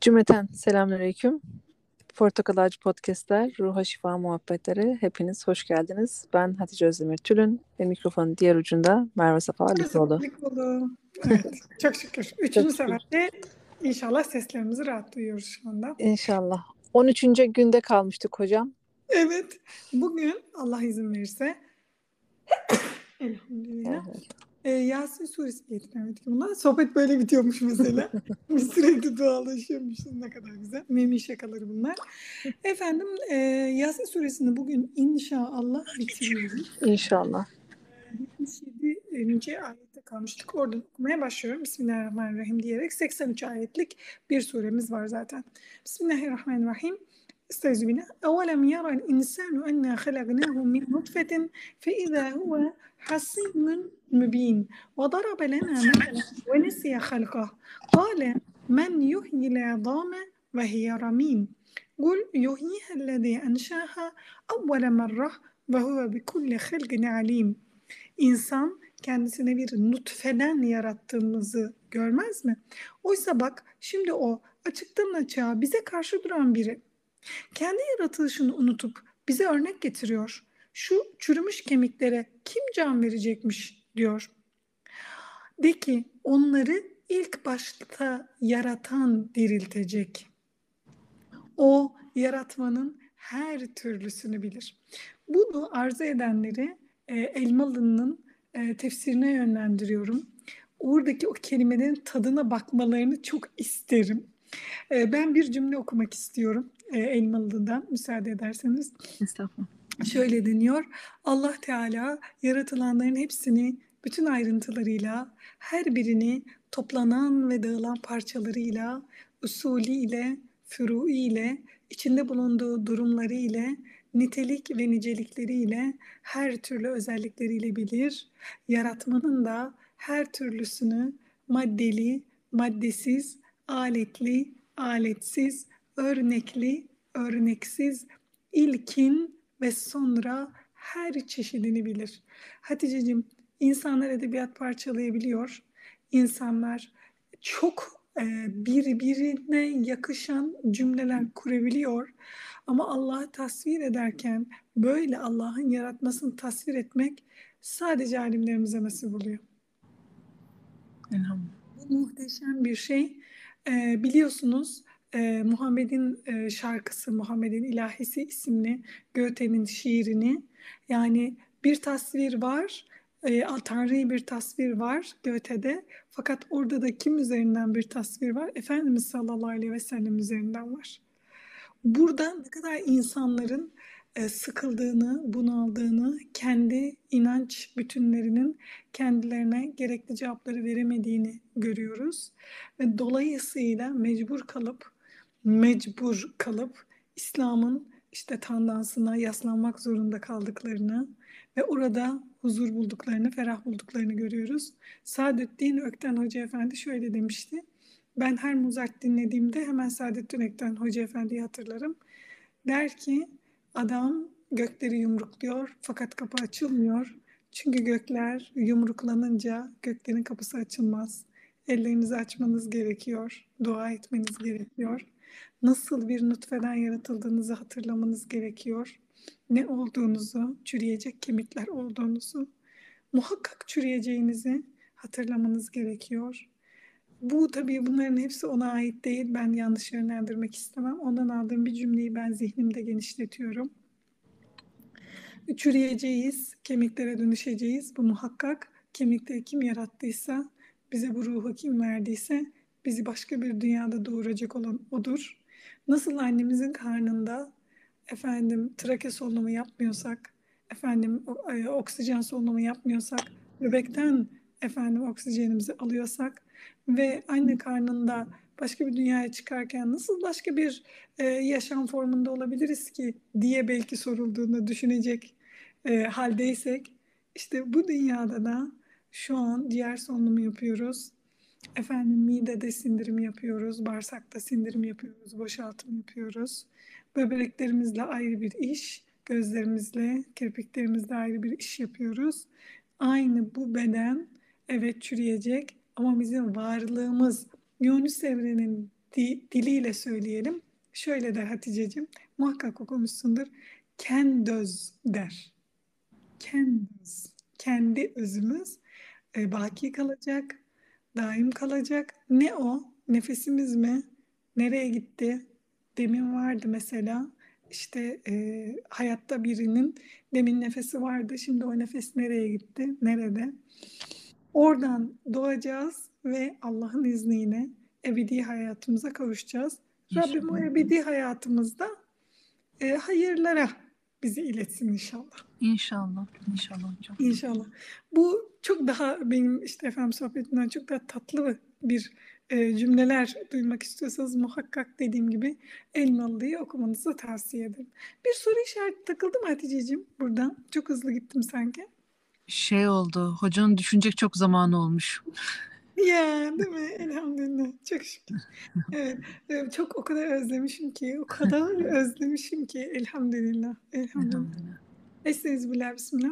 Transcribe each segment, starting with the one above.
Cümleten selamünaleyküm. Portakal Ağacı Podcast'ler, Ruha Şifa Muhabbetleri. Hepiniz hoş geldiniz. Ben Hatice Özdemir Tülün ve mikrofonun diğer ucunda Merve Safa Likoğlu. Evet, çok şükür. Üçüncü seferde inşallah seslerimizi rahat duyuyoruz şu anda. İnşallah. 13. günde kalmıştık hocam. Evet. Bugün Allah izin verirse Elhamdülillah. Evet. E, Yasin suresi getiremedik bunlar. Sohbet böyle bitiyormuş mesela. Biz sürekli dualaşıyormuşuz. Ne kadar güzel. Memi şakaları bunlar. Efendim e, Yasin suresini bugün inşallah bitiriyoruz. İnşallah. 77. ayette kalmıştık. Oradan okumaya başlıyorum. Bismillahirrahmanirrahim diyerek 83 ayetlik bir suremiz var zaten. Bismillahirrahmanirrahim. استعوذ بالله أولم يرى الإنسان أنا خلقناه من نطفة؟ فإذا هو حصين مبين. وضرب لنا مثلا ونسي خلقه. قال من يحيي العظام وهي رميم. قل يحييها الذي أنشاها أول مرة وهو بكل خلق عليم. İnsan kendisine bir nutfeden yarattığımızı görmez mi? Oysa bak şimdi o açıktan açığa bize karşı duran biri. Kendi yaratılışını unutup bize örnek getiriyor. Şu çürümüş kemiklere kim can verecekmiş diyor. De ki onları ilk başta yaratan diriltecek. O yaratmanın her türlüsünü bilir. Bunu arzu edenleri e, Elmalı'nın e, tefsirine yönlendiriyorum. Oradaki o kelimelerin tadına bakmalarını çok isterim. E, ben bir cümle okumak istiyorum e, Elmalı'dan müsaade ederseniz. Estağfurullah. Şöyle deniyor. Allah Teala yaratılanların hepsini bütün ayrıntılarıyla, her birini toplanan ve dağılan parçalarıyla, furu ile, içinde bulunduğu durumları ile, nitelik ve nicelikleriyle, her türlü özellikleriyle bilir. Yaratmanın da her türlüsünü maddeli, maddesiz, aletli, aletsiz, örnekli, örneksiz, ilkin ve sonra her çeşidini bilir. Hatice'cim, insanlar edebiyat parçalayabiliyor. İnsanlar çok e, birbirine yakışan cümleler kurabiliyor. Ama Allah'ı tasvir ederken böyle Allah'ın yaratmasını tasvir etmek sadece alimlerimize nasip oluyor. Elhamdülillah. Bu muhteşem bir şey. E, biliyorsunuz e, Muhammed'in e, şarkısı, Muhammed'in ilahisi isimli Goethe'nin şiirini yani bir tasvir var, e, Tanrı'yı bir tasvir var Goethe'de fakat orada da kim üzerinden bir tasvir var? Efendimiz sallallahu aleyhi ve sellem üzerinden var. Burada ne kadar insanların e, sıkıldığını, bunaldığını, kendi inanç bütünlerinin kendilerine gerekli cevapları veremediğini görüyoruz. Ve dolayısıyla mecbur kalıp, mecbur kalıp İslam'ın işte tandansına yaslanmak zorunda kaldıklarını ve orada huzur bulduklarını, ferah bulduklarını görüyoruz. Saadettin Ökten Hoca Efendi şöyle demişti. Ben her Muzart dinlediğimde hemen Saadettin Ökten Hoca Efendi'yi hatırlarım. Der ki adam gökleri yumrukluyor fakat kapı açılmıyor. Çünkü gökler yumruklanınca göklerin kapısı açılmaz. Ellerinizi açmanız gerekiyor, dua etmeniz gerekiyor. Nasıl bir nutfeden yaratıldığınızı hatırlamanız gerekiyor. Ne olduğunuzu, çürüyecek kemikler olduğunuzu, muhakkak çürüyeceğinizi hatırlamanız gerekiyor. Bu tabii bunların hepsi ona ait değil. Ben yanlış yönlendirmek istemem. Ondan aldığım bir cümleyi ben zihnimde genişletiyorum. Çürüyeceğiz, kemiklere dönüşeceğiz. Bu muhakkak kemikleri kim yarattıysa, bize bu ruhu kim verdiyse bizi başka bir dünyada doğuracak olan odur. Nasıl annemizin karnında efendim trake solunumu yapmıyorsak, efendim e, oksijen solunumu yapmıyorsak, bebekten efendim oksijenimizi alıyorsak ve anne karnında başka bir dünyaya çıkarken nasıl başka bir e, yaşam formunda olabiliriz ki diye belki sorulduğunda düşünecek e, haldeysek işte bu dünyada da şu an ciğer solunumu yapıyoruz. Efendim midede sindirim yapıyoruz, bağırsakta sindirim yapıyoruz, boşaltım yapıyoruz. Böbreklerimizle ayrı bir iş, gözlerimizle, kirpiklerimizle ayrı bir iş yapıyoruz. Aynı bu beden evet çürüyecek ama bizim varlığımız Yunus Emre'nin di- diliyle söyleyelim. Şöyle der Hatice'cim, muhakkak okumuşsundur. Kendöz der. Kendöz. Kendi özümüz e, baki kalacak, daim kalacak. Ne o? Nefesimiz mi? Nereye gitti? Demin vardı mesela. İşte e, hayatta birinin demin nefesi vardı. Şimdi o nefes nereye gitti? Nerede? Oradan doğacağız ve Allah'ın izniyle ebedi hayatımıza kavuşacağız. Rabbim o ebedi hayatımızda e, hayırlara bizi iletsin inşallah. İnşallah. İnşallah hocam. İnşallah. Bu çok daha benim işte efendim sohbetinden çok daha tatlı bir e, cümleler duymak istiyorsanız muhakkak dediğim gibi Elmalı'yı okumanızı tavsiye ederim. Bir soru işareti takıldı mı Hatice'ciğim buradan? Çok hızlı gittim sanki. Şey oldu. Hocanın düşünecek çok zamanı olmuş. Ya değil mi? Elhamdülillah. Çok şükür. Evet. evet, Çok o kadar özlemişim ki. O kadar özlemişim ki. Elhamdülillah. Elhamdülillah. Elhamdülillah. Estağfirullah. Bismillah.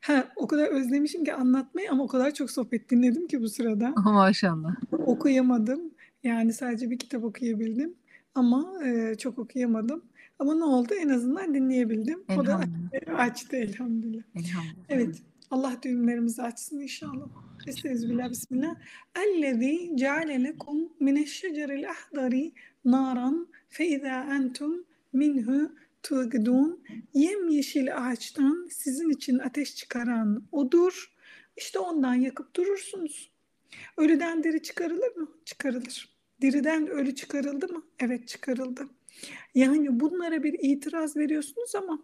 Ha, o kadar özlemişim ki anlatmayı ama o kadar çok sohbet dinledim ki bu sırada. Maşallah. Okuyamadım. Yani sadece bir kitap okuyabildim. Ama e, çok okuyamadım. Ama ne oldu? En azından dinleyebildim. O da açtı elhamdülillah. Elhamdülillah. Evet. Allah düğümlerimizi açsın inşallah. Estağfirullah. Bismillah. Ellezî ceale lekum mineşşeceril ahdari naran fe izâ entum minhu tuğidun. Yemyeşil ağaçtan sizin için ateş çıkaran odur. İşte ondan yakıp durursunuz. Ölüden diri çıkarılır mı? Çıkarılır. Diriden ölü çıkarıldı mı? Evet çıkarıldı. Yani bunlara bir itiraz veriyorsunuz ama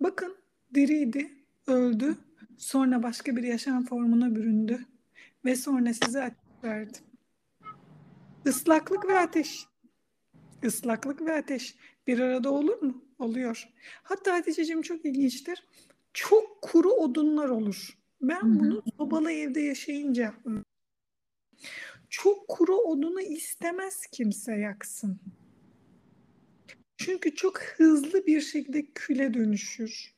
bakın diriydi, öldü, sonra başka bir yaşam formuna büründü ve sonra size ateş verdi. Islaklık ve ateş. Islaklık ve ateş bir arada olur mu? Oluyor. Hatta Hatice'cim çok ilginçtir. Çok kuru odunlar olur. Ben bunu sobalı evde yaşayınca çok kuru odunu istemez kimse yaksın. Çünkü çok hızlı bir şekilde küle dönüşür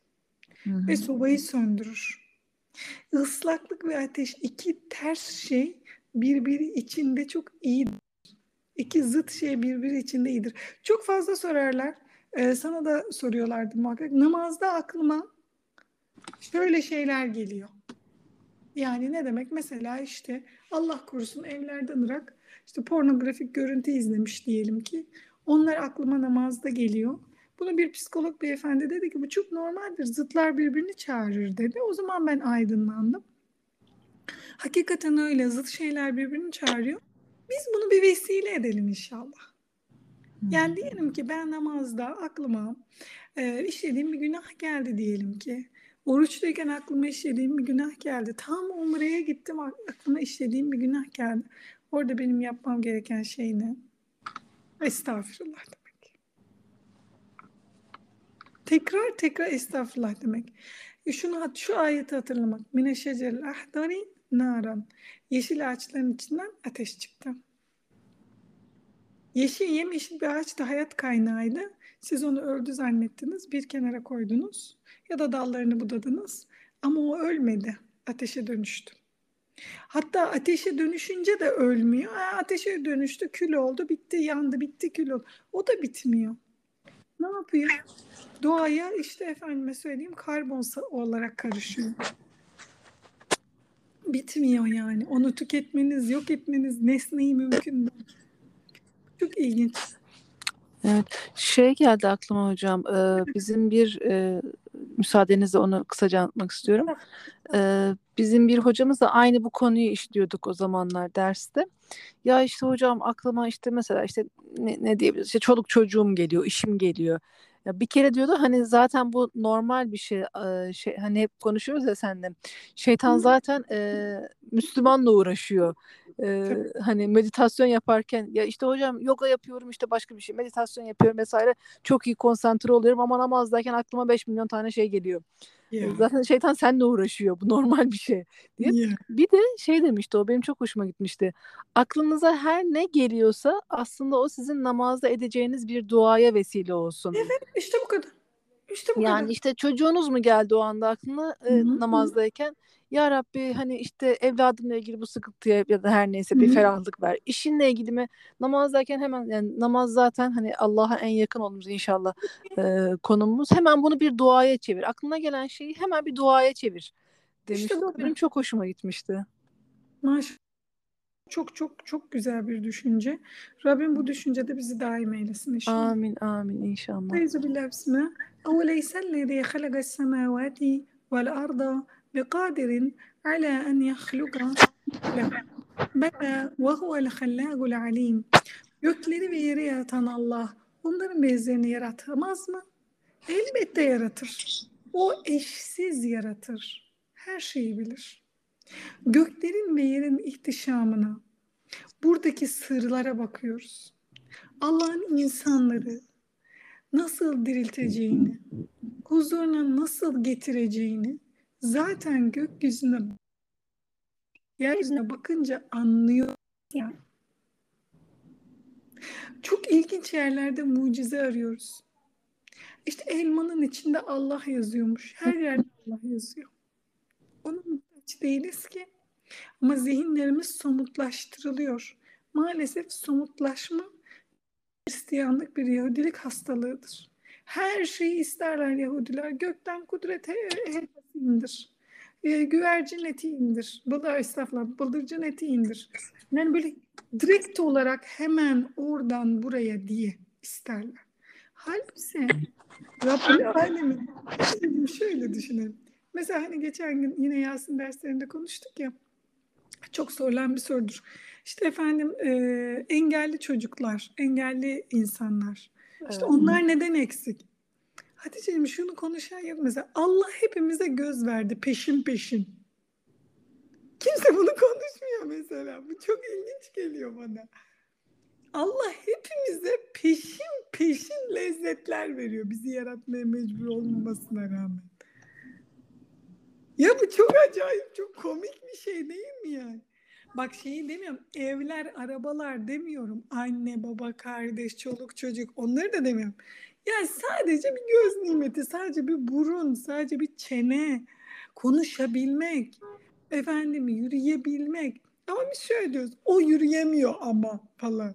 Hı hı. ve sobayı söndürür. Islaklık ve ateş iki ters şey birbiri içinde çok iyidir. İki zıt şey birbiri içinde iyidir. Çok fazla sorarlar. Ee, sana da soruyorlardı muhakkak. Namazda aklıma şöyle şeyler geliyor. Yani ne demek? Mesela işte Allah korusun evlerden ırak işte pornografik görüntü izlemiş diyelim ki. Onlar aklıma namazda geliyor. Bunu bir psikolog beyefendi dedi ki bu çok normaldir. Zıtlar birbirini çağırır dedi. O zaman ben aydınlandım. Hakikaten öyle zıt şeyler birbirini çağırıyor. Biz bunu bir vesile edelim inşallah. Yani diyelim ki ben namazda aklıma e, işlediğim bir günah geldi diyelim ki. Oruçluyken aklıma işlediğim bir günah geldi. Tam umreye gittim aklıma işlediğim bir günah geldi. Orada benim yapmam gereken şey ne? Estağfirullah demek. Tekrar tekrar estağfurullah demek. E şunu şu ayeti hatırlamak. Mine şeceril ahdari naran. Yeşil ağaçların içinden ateş çıktı. Yeşil yemyeşil bir ağaç da hayat kaynağıydı. Siz onu öldü zannettiniz, bir kenara koydunuz ya da dallarını budadınız. Ama o ölmedi, ateşe dönüştü. Hatta ateşe dönüşünce de ölmüyor. Ha, ateşe dönüştü, kül oldu, bitti, yandı, bitti, kül oldu. O da bitmiyor. Ne yapıyor? Doğaya işte efendime söyleyeyim karbon olarak karışıyor. Bitmiyor yani. Onu tüketmeniz, yok etmeniz nesneyi mümkün değil. Çok ilginç. Evet, şey geldi aklıma hocam. Ee, bizim bir e, müsaadenizle onu kısaca anlatmak istiyorum. Ee, bizim bir hocamız da aynı bu konuyu işliyorduk o zamanlar derste. Ya işte hocam aklıma işte mesela işte ne, ne diyebiliriz? İşte çoluk çocuğum geliyor, işim geliyor. Ya bir kere diyordu hani zaten bu normal bir şey. Ee, şey hani hep konuşuyoruz ya seninle. Şeytan zaten e, Müslümanla uğraşıyor. Ee, hani meditasyon yaparken ya işte hocam yoga yapıyorum işte başka bir şey meditasyon yapıyorum vesaire çok iyi konsantre oluyorum ama namazdayken aklıma 5 milyon tane şey geliyor. Yeah. Zaten şeytan seninle uğraşıyor bu normal bir şey diye. Yeah. Bir de şey demişti o benim çok hoşuma gitmişti. Aklınıza her ne geliyorsa aslında o sizin namazda edeceğiniz bir duaya vesile olsun. Evet işte bu kadar. İşte bu Yani kadar. işte çocuğunuz mu geldi o anda aklına e, namazdayken? Ya Rabbi hani işte evladımla ilgili bu sıkıntıya ya da her neyse bir ferahlık ver. İşinle ilgili mi? Namazdayken hemen yani namaz zaten hani Allah'a en yakın olduğumuz inşallah e, konumumuz. Hemen bunu bir duaya çevir. Aklına gelen şeyi hemen bir duaya çevir demişti. İşte bu benim çok hoşuma gitmişti. Maşallah. Çok çok çok güzel bir düşünce. Rabbim bu düşüncede bizi daim eylesin inşallah. Amin amin inşallah. Eyzu billah bismillah. Evleysellezî halagas semâvâti vel arda biqadirin ala en yahluka Bela ve huvel hallâgul alîm. Gökleri ve yeri yaratan Allah bunların benzerini yaratamaz mı? Elbette yaratır. O eşsiz yaratır. Her şeyi bilir. Göklerin ve yerin ihtişamına, buradaki sırlara bakıyoruz. Allah'ın insanları nasıl dirilteceğini, huzuruna nasıl getireceğini zaten gökyüzüne yeryüzüne bakınca anlıyor. Yani. Çok ilginç yerlerde mucize arıyoruz. İşte elmanın içinde Allah yazıyormuş. Her yerde Allah yazıyor. Onun muhtaç değiliz ki. Ama zihinlerimiz somutlaştırılıyor. Maalesef somutlaşma Hristiyanlık bir Yahudilik hastalığıdır. Her şeyi isterler Yahudiler. Gökten kudret helvası indir. E, güvercin eti indir. Bıda estağfurullah, bıldırcın eti indir. Yani böyle direkt olarak hemen oradan buraya diye isterler. Halbuki Rabbül Alemin şöyle düşünelim. Mesela hani geçen gün yine Yasin derslerinde konuştuk ya. Çok sorulan bir sorudur. İşte efendim e, engelli çocuklar, engelli insanlar. İşte Evet. onlar neden eksik? Hatice'cim şunu konuşan yok mesela. Allah hepimize göz verdi peşin peşin. Kimse bunu konuşmuyor mesela. Bu çok ilginç geliyor bana. Allah hepimize peşin peşin lezzetler veriyor. Bizi yaratmaya mecbur olmamasına rağmen. Ya bu çok acayip, çok komik bir şey değil mi yani? Bak şeyi demiyorum, evler, arabalar demiyorum. Anne, baba, kardeş, çoluk, çocuk onları da demiyorum. Yani sadece bir göz nimeti, sadece bir burun, sadece bir çene, konuşabilmek, efendim yürüyebilmek. Ama biz şöyle diyoruz, o yürüyemiyor ama falan.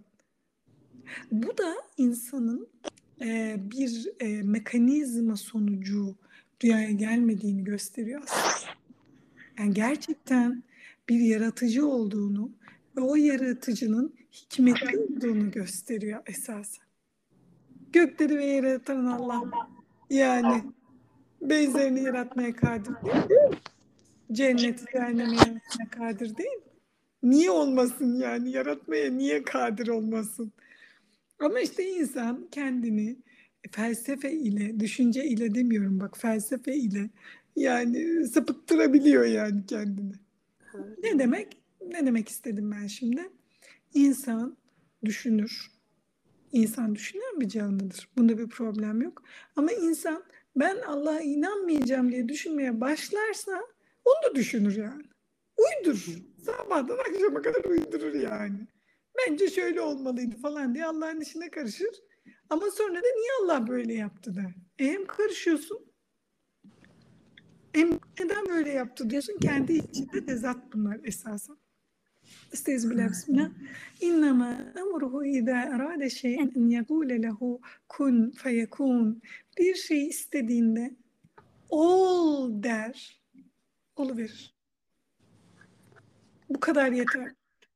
Bu da insanın e, bir e, mekanizma sonucu dünyaya gelmediğini gösteriyor aslında. Yani gerçekten bir yaratıcı olduğunu ve o yaratıcının hikmetli olduğunu gösteriyor esasen. Gökleri ve yeri yaratan Allah yani benzerini yaratmaya kadir değil mi? Cenneti cehennemi yaratmaya kadir değil mi? Niye olmasın yani? Yaratmaya niye kadir olmasın? Ama işte insan kendini felsefe ile, düşünce ile demiyorum bak felsefe ile yani sapıttırabiliyor yani kendini. Ne demek? Ne demek istedim ben şimdi? İnsan düşünür. İnsan düşünen bir canlıdır. Bunda bir problem yok. Ama insan ben Allah'a inanmayacağım diye düşünmeye başlarsa onu da düşünür yani. Uydurur. Sabahtan akşama kadar uydurur yani. Bence şöyle olmalıydı falan diye Allah'ın işine karışır. Ama sonra da niye Allah böyle yaptı der. E hem karışıyorsun hem neden böyle yaptı diyorsun. Kendi içinde tezat bunlar esasen. Estağfirullah bismillah. İnnemâ emruhu izâ erâde şey'en en yegûle lehu kun feyekûn. Bir şey istediğinde ol der, oluverir. Bu kadar yeter.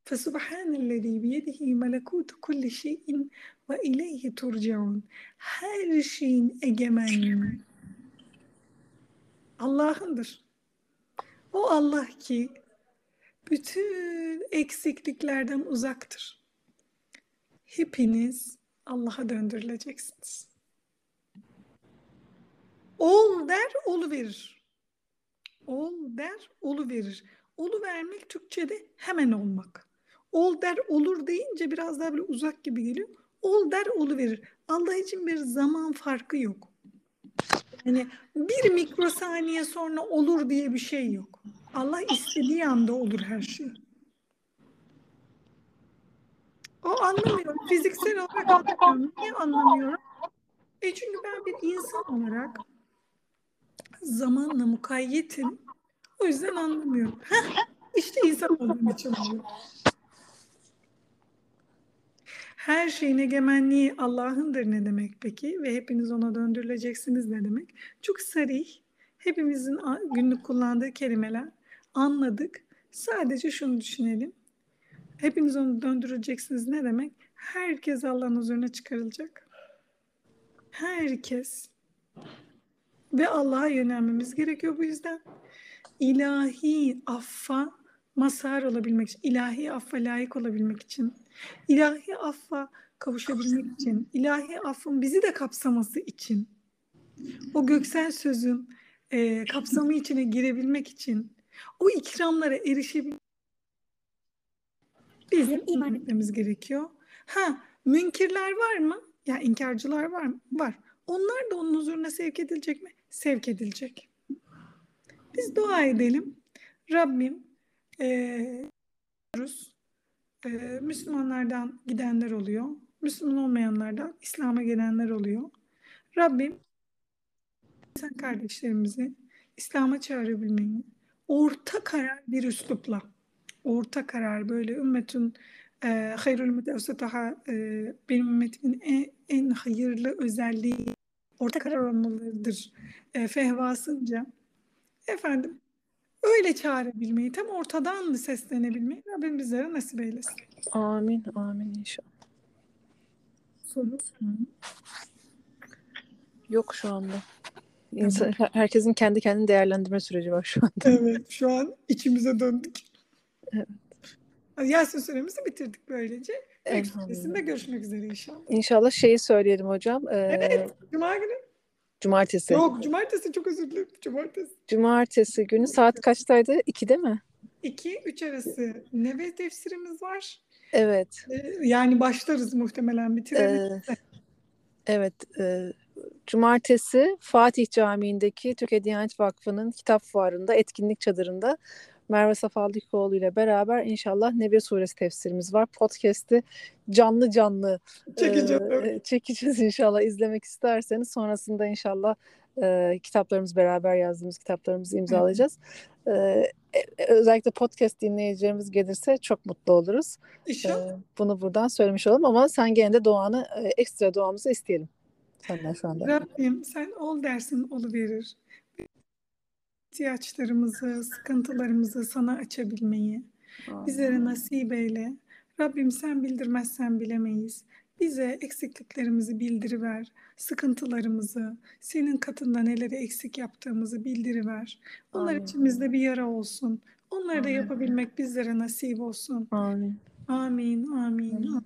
Fesubhanellezî biyedihi melekûtu kulli şeyin ve ileyhi turcaun. Her şeyin egemenliği Allah'ındır. O Allah ki bütün eksikliklerden uzaktır. Hepiniz Allah'a döndürüleceksiniz. Ol der, olu verir. Ol der, olu verir. Olu vermek Türkçe'de hemen olmak. Ol der, olur deyince biraz daha böyle uzak gibi geliyor. Ol der, olu verir. Allah için bir zaman farkı yok. Yani bir mikrosaniye sonra olur diye bir şey yok. Allah istediği anda olur her şey. O anlamıyorum. Fiziksel olarak anlamıyorum. Niye anlamıyorum? E çünkü ben bir insan olarak zamanla mukayyetim. O yüzden anlamıyorum. Heh, işte insan olduğum için oluyor. Her şeyin egemenliği Allah'ındır ne demek peki? Ve hepiniz ona döndürüleceksiniz ne demek? Çok sarih. Hepimizin günlük kullandığı kelimeler. Anladık. Sadece şunu düşünelim. Hepiniz onu döndüreceksiniz ne demek? Herkes Allah'ın huzuruna çıkarılacak. Herkes. Ve Allah'a yönelmemiz gerekiyor bu yüzden. İlahi affa mazhar olabilmek için, ilahi affa layık olabilmek için, ilahi affa kavuşabilmek için, ilahi affın bizi de kapsaması için, o göksel sözün e, kapsamı içine girebilmek için, o ikramlara erişebilmek bizim iman etmemiz gerekiyor. Ha, münkirler var mı? Ya inkarcılar var mı? Var. Onlar da onun huzuruna sevk edilecek mi? Sevk edilecek. Biz dua edelim. Rabbim diyoruz. Eee, Müslümanlardan gidenler oluyor. Müslüman olmayanlardan İslam'a gelenler oluyor. Rabbim sen kardeşlerimizi İslam'a çağırabilmeyi orta karar bir üslupla orta karar böyle ümmetün e, hayrul ümmeti evsataha e, benim ümmetimin en, en hayırlı özelliği orta karar olmalıdır e, fehvasınca efendim öyle çağırabilmeyi tam ortadan seslenebilmeyi Rabbim bizlere nasip eylesin. Amin, amin inşallah. Soru. Yok şu anda. İnsan, her- herkesin kendi kendini değerlendirme süreci var şu anda. Evet şu an içimize döndük. Evet. Yasin süremizi bitirdik böylece. Elhamdülillah. Görüşmek üzere inşallah. İnşallah şeyi söyleyelim hocam. Ee, Evet. Cuma günü. Cumartesi. Yok cumartesi çok özür dilerim. Cumartesi. Cumartesi günü saat kaçtaydı? 2'de mi? 2-3 arası neve tefsirimiz var. Evet. Ee, Yani başlarız muhtemelen bitiririz. Ee, evet. e, Cumartesi Fatih Camii'ndeki Türkiye Diyanet Vakfı'nın kitap fuarında, etkinlik çadırında Merve Safaldıkoğlu ile beraber inşallah Nebe Suresi tefsirimiz var. Podcast'i canlı canlı Çekeceğim. e, çekeceğiz inşallah izlemek isterseniz. Sonrasında inşallah e, kitaplarımız beraber yazdığımız kitaplarımızı imzalayacağız. E, e, özellikle podcast dinleyicilerimiz gelirse çok mutlu oluruz. İnşallah. Ee, bunu buradan söylemiş olalım ama sen gene de duanı, e, ekstra duamızı isteyelim senden şu anda. Rabbim sen ol dersin oluverir. İhtiyaçlarımızı, sıkıntılarımızı sana açabilmeyi bizlere nasip eyle. Rabbim sen bildirmezsen bilemeyiz. Bize eksikliklerimizi bildiriver, sıkıntılarımızı, senin katında neleri eksik yaptığımızı bildiriver. Onlar Amin. içimizde bir yara olsun. Onları da Amin. yapabilmek bizlere nasip olsun. Amin. Amin, amin.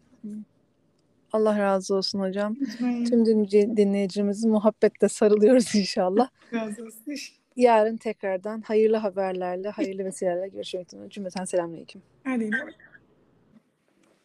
Allah razı olsun hocam. amin. Tüm dinleyici- dinleyicimizi muhabbetle sarılıyoruz inşallah. Razı olsun. Yarın tekrardan hayırlı haberlerle, hayırlı vesilelerle görüşmek üzere. Cümleten selamünaleyküm. Hadi.